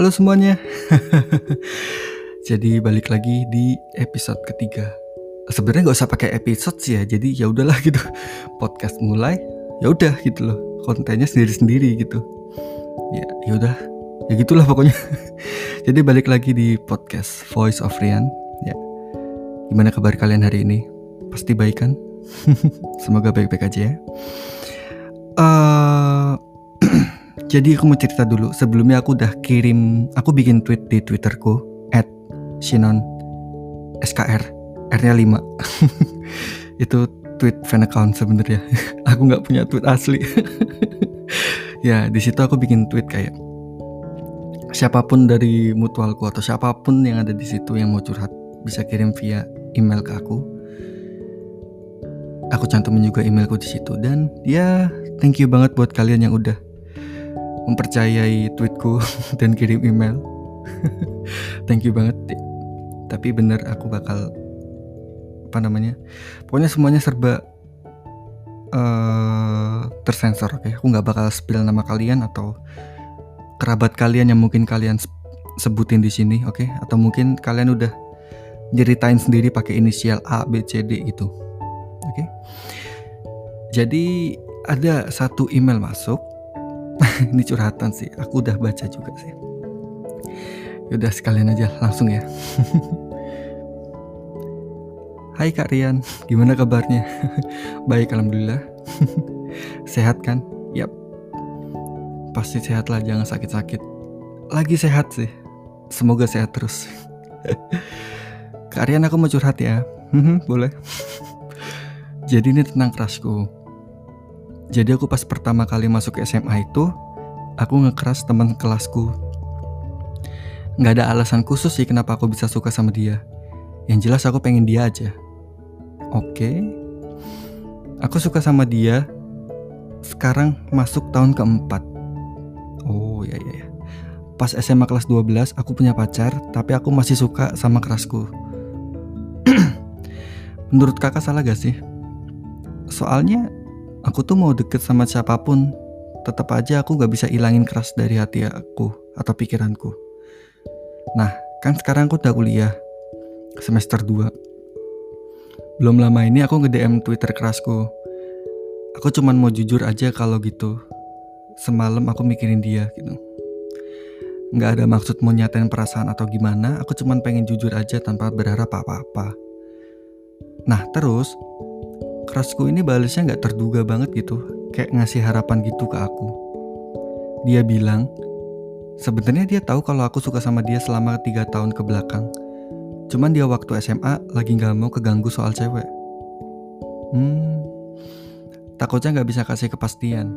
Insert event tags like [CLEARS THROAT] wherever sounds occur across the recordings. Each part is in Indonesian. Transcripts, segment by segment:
Halo semuanya. [LAUGHS] jadi balik lagi di episode ketiga. Sebenarnya nggak usah pakai episode sih ya. Jadi ya udahlah [LAUGHS] gitu. Podcast mulai, ya udah gitu loh. Kontennya sendiri-sendiri gitu. Ya, ya udah. Ya gitulah pokoknya. [LAUGHS] jadi balik lagi di podcast Voice of Rian. Ya. Gimana kabar kalian hari ini? Pasti baik kan? Semoga baik-baik aja ya. Uh, jadi aku mau cerita dulu. Sebelumnya aku udah kirim, aku bikin tweet di twitterku at Shinon SKR R-nya 5 [LAUGHS] Itu tweet fan account sebenarnya. [LAUGHS] aku nggak punya tweet asli. [LAUGHS] ya di situ aku bikin tweet kayak siapa pun dari mutualku atau siapa pun yang ada di situ yang mau curhat bisa kirim via email ke aku. Aku cantumin juga emailku di situ dan ya thank you banget buat kalian yang udah mempercayai tweetku [LAUGHS] dan kirim email. [LAUGHS] thank you banget. Tapi bener aku bakal apa namanya? Pokoknya semuanya serba uh, tersensor, oke? Okay? Aku nggak bakal spill nama kalian atau kerabat kalian yang mungkin kalian sebutin di sini, oke? Okay? Atau mungkin kalian udah nyeritain sendiri pakai inisial A, B, C, D gitu. Oke. Okay? Jadi ada satu email masuk. [LAUGHS] Ini curhatan sih. Aku udah baca juga sih. Yaudah sekalian aja langsung ya. [LAUGHS] Hai Kak Rian, gimana kabarnya? [LAUGHS] Baik, alhamdulillah. sehat kan? Yap. Pasti sehat lah, jangan sakit-sakit. Lagi sehat sih. Semoga sehat terus. Kak Rian aku mau curhat ya. Boleh. Jadi ini tentang crushku. Jadi aku pas pertama kali masuk SMA itu, aku ngekeras teman kelasku. Nggak ada alasan khusus sih kenapa aku bisa suka sama dia. Yang jelas aku pengen dia aja. Oke. Okay. Aku suka sama dia. Sekarang masuk tahun keempat. Oh ya ya ya. Pas SMA kelas 12 aku punya pacar, tapi aku masih suka sama kerasku. [CLEARS THROAT] Menurut kakak salah gak sih? Soalnya aku tuh mau deket sama siapa pun, tetap aja aku gak bisa ilangin keras dari hati aku atau pikiranku. Nah, kan sekarang aku udah kuliah, semester 2. Belum lama ini aku nge-DM Twitter kerasku. Aku cuman mau jujur aja kalau gitu. Semalam aku mikirin dia gitu. Nggak ada maksud mau nyatain perasaan atau gimana, aku cuman pengen jujur aja tanpa berharap apa-apa. Nah terus, kerasku ini balasnya nggak terduga banget gitu. Kayak ngasih harapan gitu ke aku. Dia bilang, sebenarnya dia tahu kalau aku suka sama dia selama tiga tahun ke belakang Cuman dia waktu SMA lagi gak mau keganggu soal cewek. Hmm, takutnya gak bisa kasih kepastian.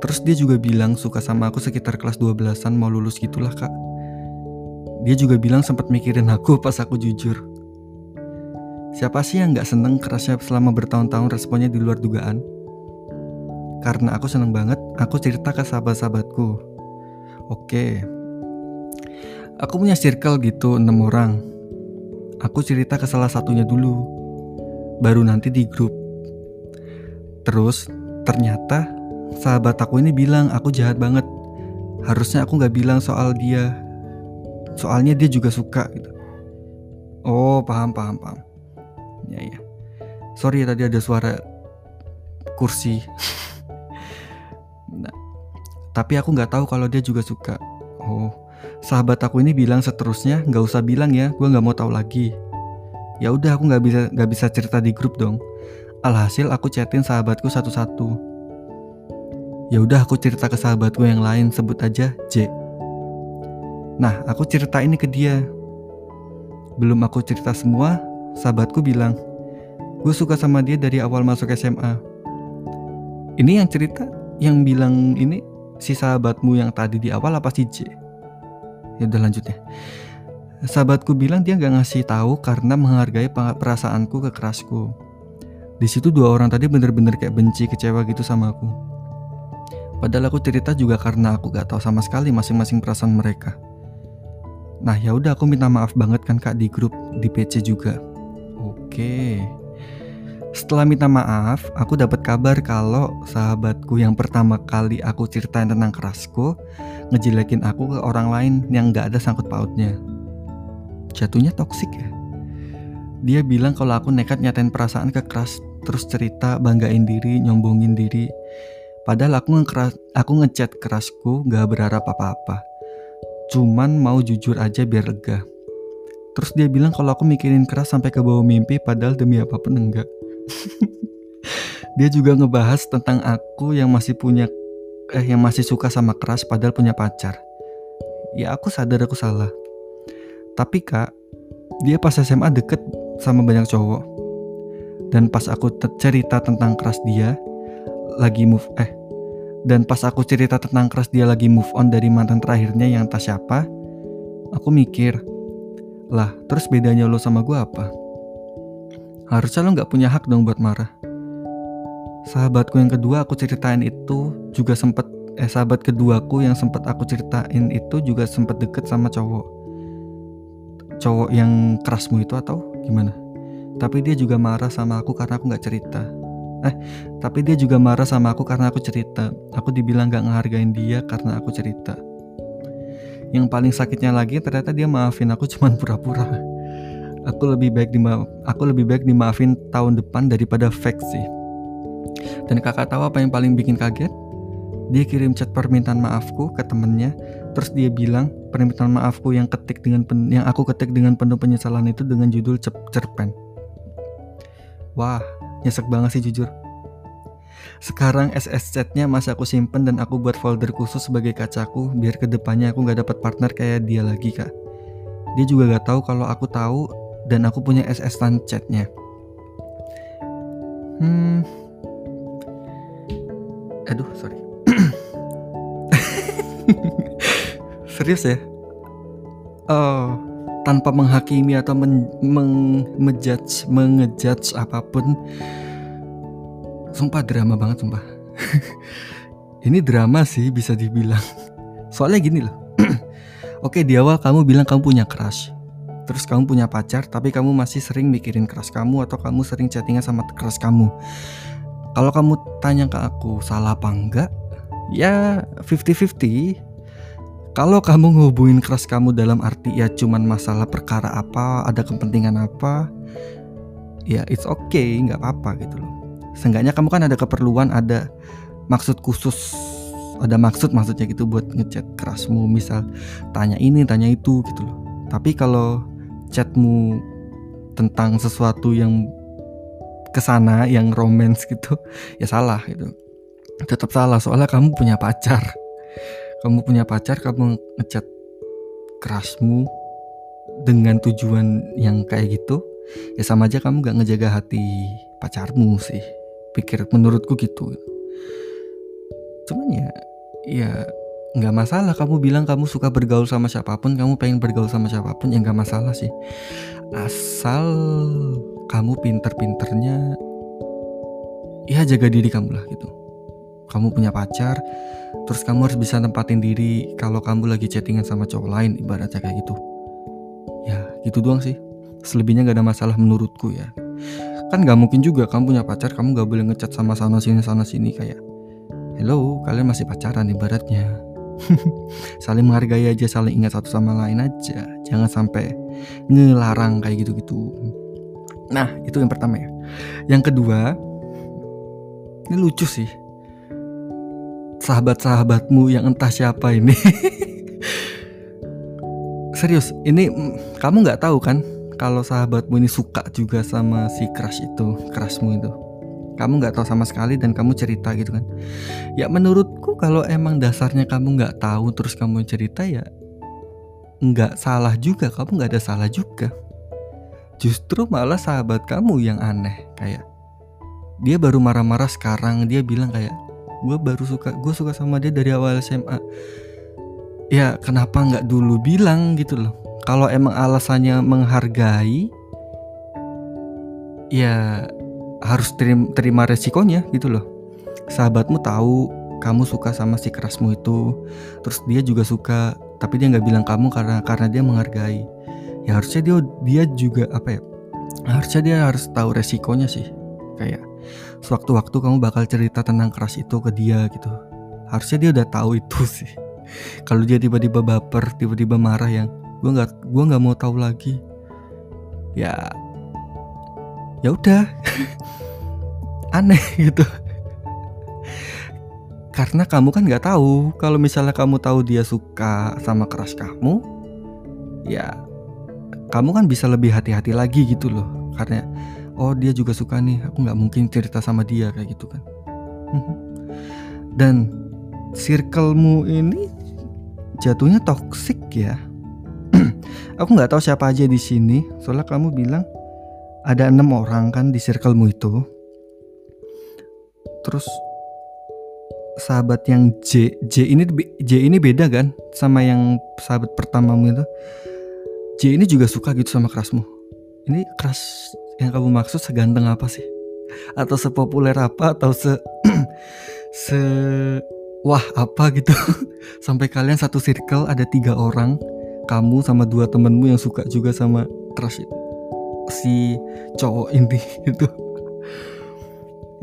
Terus dia juga bilang suka sama aku sekitar kelas 12-an mau lulus gitulah kak. Dia juga bilang sempat mikirin aku pas aku jujur. Siapa sih yang gak seneng kerasnya selama bertahun-tahun responnya di luar dugaan? Karena aku seneng banget, aku cerita ke sahabat-sahabatku. Oke, Aku punya circle gitu enam orang. Aku cerita ke salah satunya dulu, baru nanti di grup. Terus ternyata sahabat aku ini bilang aku jahat banget. Harusnya aku nggak bilang soal dia. Soalnya dia juga suka gitu. Oh paham paham paham. Ya ya. Sorry tadi ada suara kursi. nah, tapi aku nggak tahu kalau dia juga suka. Oh Sahabat aku ini bilang seterusnya nggak usah bilang ya, gue nggak mau tahu lagi. Ya udah aku nggak bisa nggak bisa cerita di grup dong. Alhasil aku chatin sahabatku satu-satu. Ya udah aku cerita ke sahabatku yang lain sebut aja J. Nah aku cerita ini ke dia. Belum aku cerita semua, sahabatku bilang, gue suka sama dia dari awal masuk SMA. Ini yang cerita, yang bilang ini si sahabatmu yang tadi di awal apa si J? ya udah lanjut ya. Sahabatku bilang dia gak ngasih tahu karena menghargai perasaanku ke kerasku di situ dua orang tadi bener-bener kayak benci kecewa gitu sama aku. Padahal aku cerita juga karena aku gak tahu sama sekali masing-masing perasaan mereka. Nah ya udah aku minta maaf banget kan kak di grup di PC juga oke Setelah minta maaf, aku dapat kabar kalau sahabatku yang pertama kali aku ceritain tentang kerasku ngejelekin aku ke orang lain yang gak ada sangkut pautnya. Jatuhnya toksik ya. Dia bilang kalau aku nekat nyatain perasaan ke keras, terus cerita banggain diri, nyombongin diri. Padahal aku ngekeras, aku ngechat kerasku gak berharap apa-apa. Cuman mau jujur aja biar lega. Terus dia bilang kalau aku mikirin keras sampai ke bawah mimpi padahal demi apa pun enggak. [LAUGHS] dia juga ngebahas tentang aku yang masih punya eh yang masih suka sama keras padahal punya pacar. Ya aku sadar aku salah. Tapi kak, dia pas SMA deket sama banyak cowok. Dan pas aku cerita tentang keras dia lagi move eh dan pas aku cerita tentang keras dia lagi move on dari mantan terakhirnya yang tak siapa, aku mikir, lah terus bedanya lo sama gue apa? Harusnya lo gak punya hak dong buat marah. Sahabatku yang kedua aku ceritain itu juga sempet eh sahabat keduaku yang sempet aku ceritain itu juga sempet deket sama cowok. Cowok yang kerasmu itu atau gimana? Tapi dia juga marah sama aku karena aku gak cerita. Eh, tapi dia juga marah sama aku karena aku cerita. Aku dibilang gak ngehargain dia karena aku cerita. Yang paling sakitnya lagi ternyata dia maafin aku [LAUGHS] cuman pura-pura. Aku lebih baik di aku lebih baik dimaafin tahun depan daripada fake sih. Dan kakak tahu apa yang paling bikin kaget? Dia kirim chat permintaan maafku ke temennya terus dia bilang permintaan maafku yang ketik dengan pen, yang aku ketik dengan penuh penyesalan itu dengan judul cerpen. Wah nyesek banget sih jujur sekarang SS chatnya masih aku simpen dan aku buat folder khusus sebagai kacaku biar ke depannya aku gak dapat partner kayak dia lagi kak. Dia juga gak tahu kalau aku tahu dan aku punya SS tan chatnya. Hmm. Aduh, sorry. [COUGHS] Serius ya? Oh, tanpa menghakimi atau men, meng, mengejudge, mengejudge apa pun. Sumpah drama banget sumpah. [LAUGHS] Ini drama sih bisa dibilang. Soalnya gini loh. [CLEARS THROAT] Oke di awal kamu bilang kamu punya crush terus kamu punya pacar tapi kamu masih sering mikirin keras kamu atau kamu sering chattingan sama keras kamu kalau kamu tanya ke aku salah apa enggak ya 50-50 kalau kamu ngehubungin keras kamu dalam arti ya cuman masalah perkara apa ada kepentingan apa ya it's okay nggak apa-apa gitu loh seenggaknya kamu kan ada keperluan ada maksud khusus. Ada maksud maksudnya gitu buat ngechat kerasmu misal tanya ini tanya itu gitu loh. Tapi kalau chatmu tentang sesuatu yang ke sana yang romance gitu ya salah gitu. Tetap salah soalnya kamu punya pacar. Kamu punya pacar kamu ngechat kerasmu dengan tujuan yang kayak gitu ya sama aja kamu gak ngejaga hati pacarmu sih pikir menurutku gitu. Cuman ya ya nggak masalah. Kamu bilang kamu suka bergaul sama siapa pun kamu pengen bergaul sama siapa pun ya nggak masalah sih. Asal kamu pinter-pinternya ya jaga diri kamu lah gitu. Kamu punya pacar terus kamu harus bisa tempatin diri kalau kamu lagi chattingan sama cowok lain ibaratnya kayak gitu. Ya gitu doang sih. Selebihnya gak ada masalah menurutku ya kan gak mungkin juga kamu punya pacar kamu gak boleh ngechat sama sana sini sana sini kayak hello kalian masih pacaran ibaratnya. [LAUGHS] Saling menghargai aja saling ingat satu sama lain aja. Jangan sampai ngelarang kayak gitu-gitu. Nah itu yang pertama ya. Yang kedua ini lucu sih. Sahabat-sahabatmu yang entah siapa ini. [LAUGHS] Serius ini kamu nggak tahu kan kalau sahabatmu ini suka juga sama si crush itu crushmu itu. Kamu nggak tahu sama sekali dan kamu cerita gitu kan. Ya menurutku kalau emang dasarnya kamu nggak tahu terus kamu cerita ya nggak salah juga kamu nggak ada salah juga. Justru malah sahabat kamu yang aneh kayak dia baru marah-marah sekarang dia bilang kayak gue baru suka gue suka sama dia dari awal SMA ya kenapa nggak dulu bilang gitu loh kalau emang alasannya menghargai ya harus terima, terima resikonya gitu loh. Sahabatmu tahu kamu suka sama si kerasmu itu terus dia juga suka tapi dia nggak bilang kamu karena karena dia menghargai. Ya harusnya dia dia juga apa ya harusnya dia harus tahu resikonya sih. Kayak sewaktu-waktu kamu bakal cerita tentang crush itu ke dia gitu. Harusnya dia udah tahu itu [LAUGHS] sih. Kalau dia tiba-tiba baper tiba-tiba marah yang gue nggak gue nggak mau tahu lagi. Ya ya udah. [LAUGHS] Aneh gitu. Karena kamu kan nggak tahu kalau misalnya kamu tahu dia suka sama keras kamu ya kamu kan bisa lebih hati-hati lagi gitu loh. Karena oh dia juga suka nih aku nggak mungkin cerita sama dia kayak gitu kan. Mhm. dan circlemu ini jatuhnya toxic ya aku nggak tahu siapa aja di sini. Soalnya kamu bilang ada enam orang kan di circlemu itu. Terus sahabat yang J J ini J ini beda kan sama yang sahabat pertamamu itu? J ini juga suka gitu sama kerasmu. Ini keras yang kamu maksud seganteng apa sih? Atau sepopuler apa? Atau se [CLEARS THROAT] se wah apa gitu? [LAUGHS] Sampai kalian satu circle ada tiga orang kamu sama dua temenmu yang suka juga sama crush si cowok [LAUGHS] ini gitu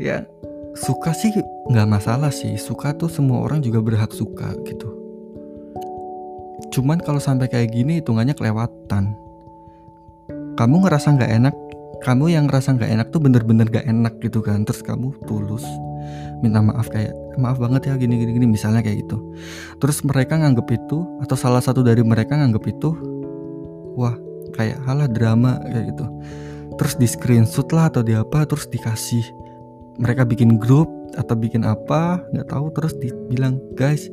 ya suka sih nggak masalah sih. Suka tuh semua orang juga berhak suka gitu. Cuman kalau sampai kayak gini hitungannya kelewatan. Kamu ngerasa nggak enak? Kamu yang ngerasa nggak enak tuh bener-bener gak enak gitu kan. Terus kamu tulus minta maaf kayak maaf banget ya gini gini gini misalnya kayak gitu. Terus mereka nganggep itu atau salah satu dari mereka nganggep itu wah kayak halah drama kayak gitu. Terus di screenshot lah atau di apa terus dikasih mereka bikin grup atau bikin apa nggak tahu terus dibilang guys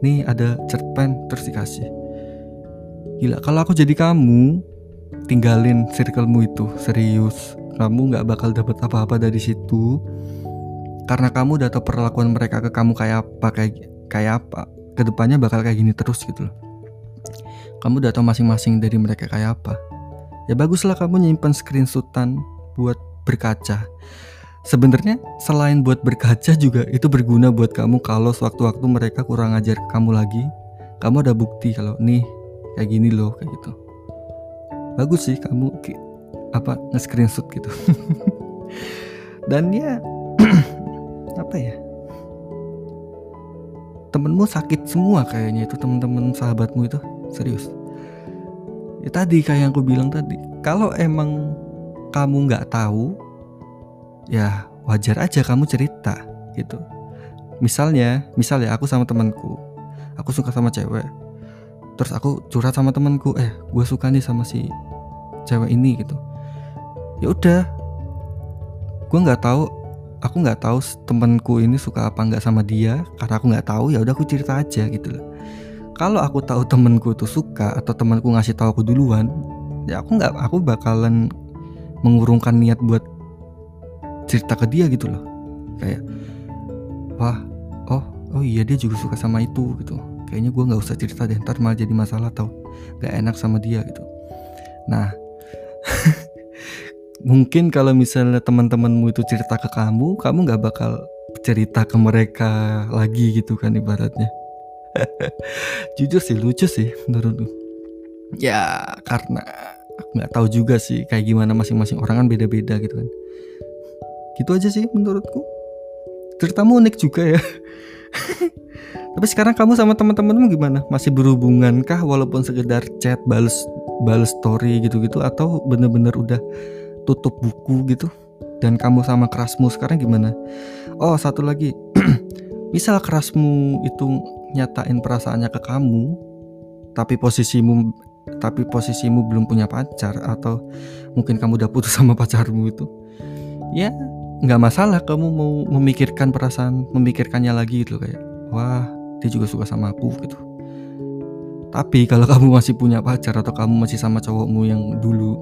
nih ada cerpen terus dikasih. Gila kalau aku jadi kamu tinggalin circlemu itu serius. Kamu nggak bakal dapat apa-apa dari situ karena kamu udah tahu perlakuan mereka ke kamu kayak apa kayak kayak apa ke depannya bakal kayak gini terus gitu loh kamu udah tahu masing-masing dari mereka kayak apa ya baguslah kamu nyimpan screenshotan buat berkaca Sebenarnya selain buat berkaca juga itu berguna buat kamu kalau sewaktu-waktu mereka kurang ajar kamu lagi, kamu ada bukti kalau nih kayak gini loh kayak gitu. Bagus sih kamu apa nge-screenshot gitu. [LAUGHS] Dan ya [CLEARS THROAT] apa ya? Temenmu sakit semua kayaknya itu temen-temen sahabatmu itu serius. Ya tadi kayak yang aku bilang tadi, kalau emang kamu nggak tahu ya wajar aja kamu cerita gitu misalnya misalnya aku sama temanku aku suka sama cewek terus aku curhat sama temanku eh gue suka nih sama si cewek ini gitu ya udah gue nggak tahu aku nggak tahu temanku ini suka apa nggak sama dia karena aku nggak tahu ya udah aku cerita aja gitu loh. Kalau aku tahu temanku tuh suka atau temanku ngasih tahu aku duluan ya aku nggak aku bakalan mengurungkan niat buat cerita ke dia gitu loh. Kayak wah oh oh iya dia juga suka sama itu gitu. Kayaknya gue nggak usah cerita deh ntar malah jadi masalah tau. Gak enak sama dia gitu. Nah mungkin kalau misalnya teman-temanmu itu cerita ke kamu kamu nggak bakal cerita ke mereka lagi gitu kan ibaratnya. [LAUGHS] Jujur sih lucu sih menurutku. Ya karena nggak tahu juga sih kayak gimana masing-masing orang kan beda-beda gitu kan. Gitu aja sih menurutku. Ceritamu unik juga ya. [LAUGHS] Tapi sekarang kamu sama teman-temanmu gimana? Masih berhubungan kah walaupun sekedar chat balas balas story gitu-gitu atau bener-bener udah tutup buku gitu dan kamu sama kerasmu sekarang gimana? Oh satu lagi. [CLEARS THROAT] Misal kerasmu itu nyatain perasaannya ke kamu tapi posisimu tapi posisimu belum punya pacar atau mungkin kamu udah putus sama pacarmu itu ya nggak masalah kamu mau memikirkan perasaan memikirkannya lagi gitu kayak wah dia juga suka sama aku gitu. Tapi kalau [LAUGHS] kamu masih punya pacar atau kamu masih sama cowokmu yang dulu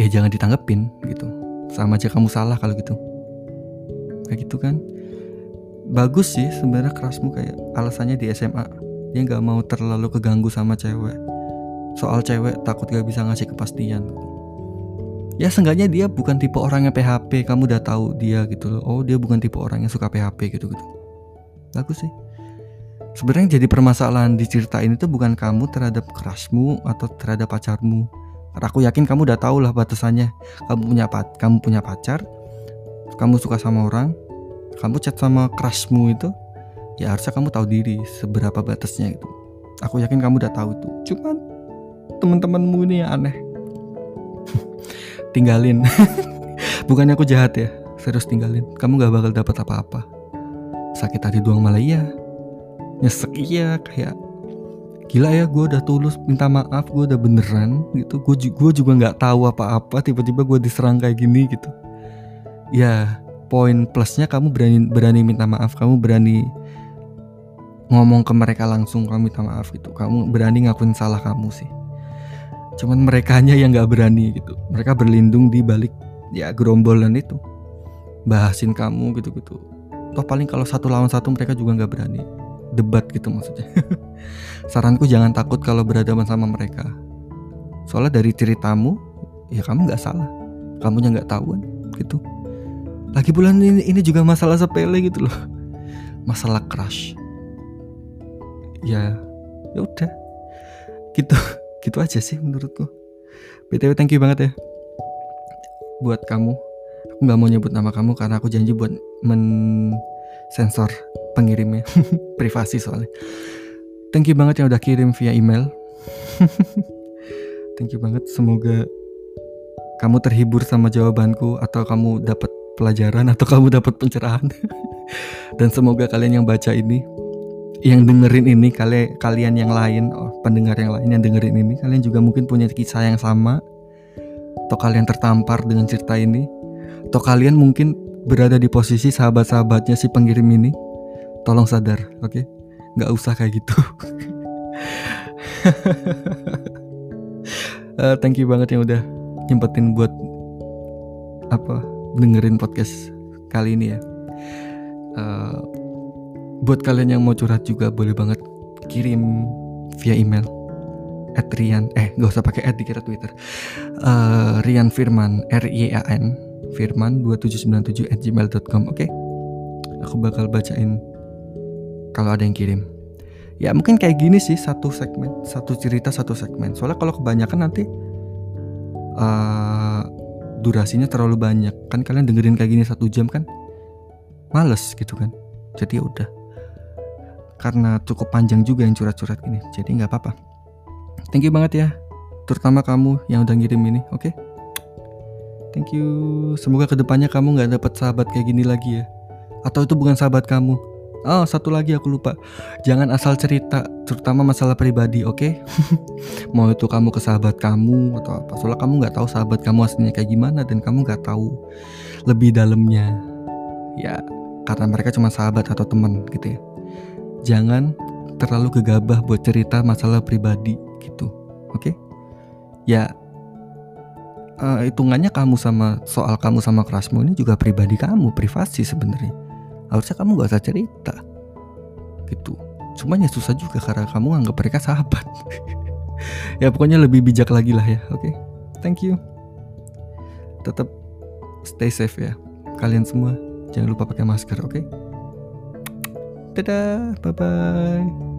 ya jangan ditanggepin gitu. Sama aja kamu salah kalau gitu. Kayak gitu kan. Bagus sih sebenarnya kerasmu kayak alasannya di SMA dia nggak mau terlalu keganggu sama cewek. Soal cewek takut gak bisa ngasih kepastian. Ya seenggaknya dia bukan tipe orang yang PHP kamu udah tahu dia gitu loh. Oh dia bukan tipe orang yang suka PHP gitu gitu. Bagus sih. Sebenarnya jadi permasalahan di cerita ini tuh bukan kamu terhadap kerasmu atau terhadap pacarmu aku yakin kamu udah tahu lah batasannya. Kamu punya kamu punya pacar kamu suka sama orang kamu chat sama crushmu itu ya harusnya kamu tahu diri seberapa batasnya itu. Aku yakin kamu udah tahu itu. Cuman teman-temanmu ini yang aneh. [LAUGHS] Tinggalin. [LAUGHS] Bukannya aku jahat ya? Serius tinggalin. Kamu gak bakal dapat apa-apa. Sakit hati doang malah iya. Nyesek iya kayak gila ya gue udah tulus minta maaf gue udah beneran gitu. Gue gue juga nggak tahu apa-apa tiba-tiba gue diserang kayak gini gitu. Ya poin plusnya kamu berani berani minta maaf kamu berani ngomong ke mereka langsung kamu minta maaf gitu. Kamu berani ngakuin salah kamu sih. Cuman mereka hanya yang nggak berani gitu. Mereka berlindung di balik ya gerombolan itu. Bahasin kamu gitu gitu toh paling kalau satu lawan satu mereka juga nggak berani debat gitu maksudnya. [LAUGHS] Saranku jangan takut kalau berhadapan sama mereka. Soalnya dari ceritamu ya kamu nggak salah. Kamunya nggak tahu kan gitu. Lagi bulan ini ini juga masalah sepele gitu loh. [LAUGHS] Masalah crush. Ya ya udah. Gitu [LAUGHS] gitu aja sih menurutku. Btw thank you banget ya. Buat kamu. Aku nggak mau nyebut nama kamu karena aku janji buat men sensor pengirimnya. [LAUGHS] Privasi soalnya. Thank you banget yang udah kirim via email. [LAUGHS] Thank you banget. Semoga kamu terhibur sama jawabanku atau kamu dapat pelajaran atau kamu dapat pencerahan. [LAUGHS] Dan semoga kalian yang baca ini yang dengerin ini kalian kalian yang lain oh, pendengar yang lain yang dengerin ini kalian juga mungkin punya kisah yang sama. Atau kalian tertampar dengan cerita ini. Atau kalian mungkin berada di posisi sahabat-sahabatnya si pengirim ini tolong sadar oke okay? nggak usah kayak gitu uh, [LAUGHS] thank you banget yang udah nyempetin buat apa dengerin podcast kali ini ya uh, buat kalian yang mau curhat juga boleh banget kirim via email at Rian eh gak usah pakai at dikira Twitter uh, Rian Firman R I A N Firman 2797 at gmail.com oke okay? aku bakal bacain kalau ada yang kirim. Ya mungkin kayak gini sih satu segmen satu cerita satu segmen. Soalnya kalau kebanyakan nanti uh, durasinya terlalu banyak. Kan kalian dengerin kayak gini satu jam kan males gitu kan. Jadi ya udah. Karena cukup panjang juga yang curhat-curhat gini jadi nggak apa-apa. Thank you banget ya terutama kamu yang udah ngirim ini oke? Okay? thank you. Semoga ke depannya kamu nggak dapat sahabat kayak gini lagi ya. Atau itu bukan sahabat kamu Oh, satu lagi aku lupa. Jangan asal cerita, terutama masalah pribadi, oke? Okay? [LAUGHS] Mau itu kamu ke sahabat kamu atau apa? Soalnya kamu nggak tahu sahabat kamu aslinya kayak gimana dan kamu nggak tahu lebih dalamnya. Ya, karena mereka cuma sahabat atau teman gitu ya. Jangan terlalu gegabah buat cerita masalah pribadi gitu, oke? Okay? Ya, uh, hitungannya kamu sama soal kamu sama kerasmu ini juga pribadi kamu, privasi sebenarnya harusnya kamu gak usah cerita. Gitu. Cuman ya susah juga karena kamu anggap mereka sahabat. [LAUGHS] Ya pokoknya lebih bijak lagi lah ya oke? Okay? thank you. Tetap stay safe ya kalian semua. Jangan lupa pakai masker oke? Okay? dadah bye bye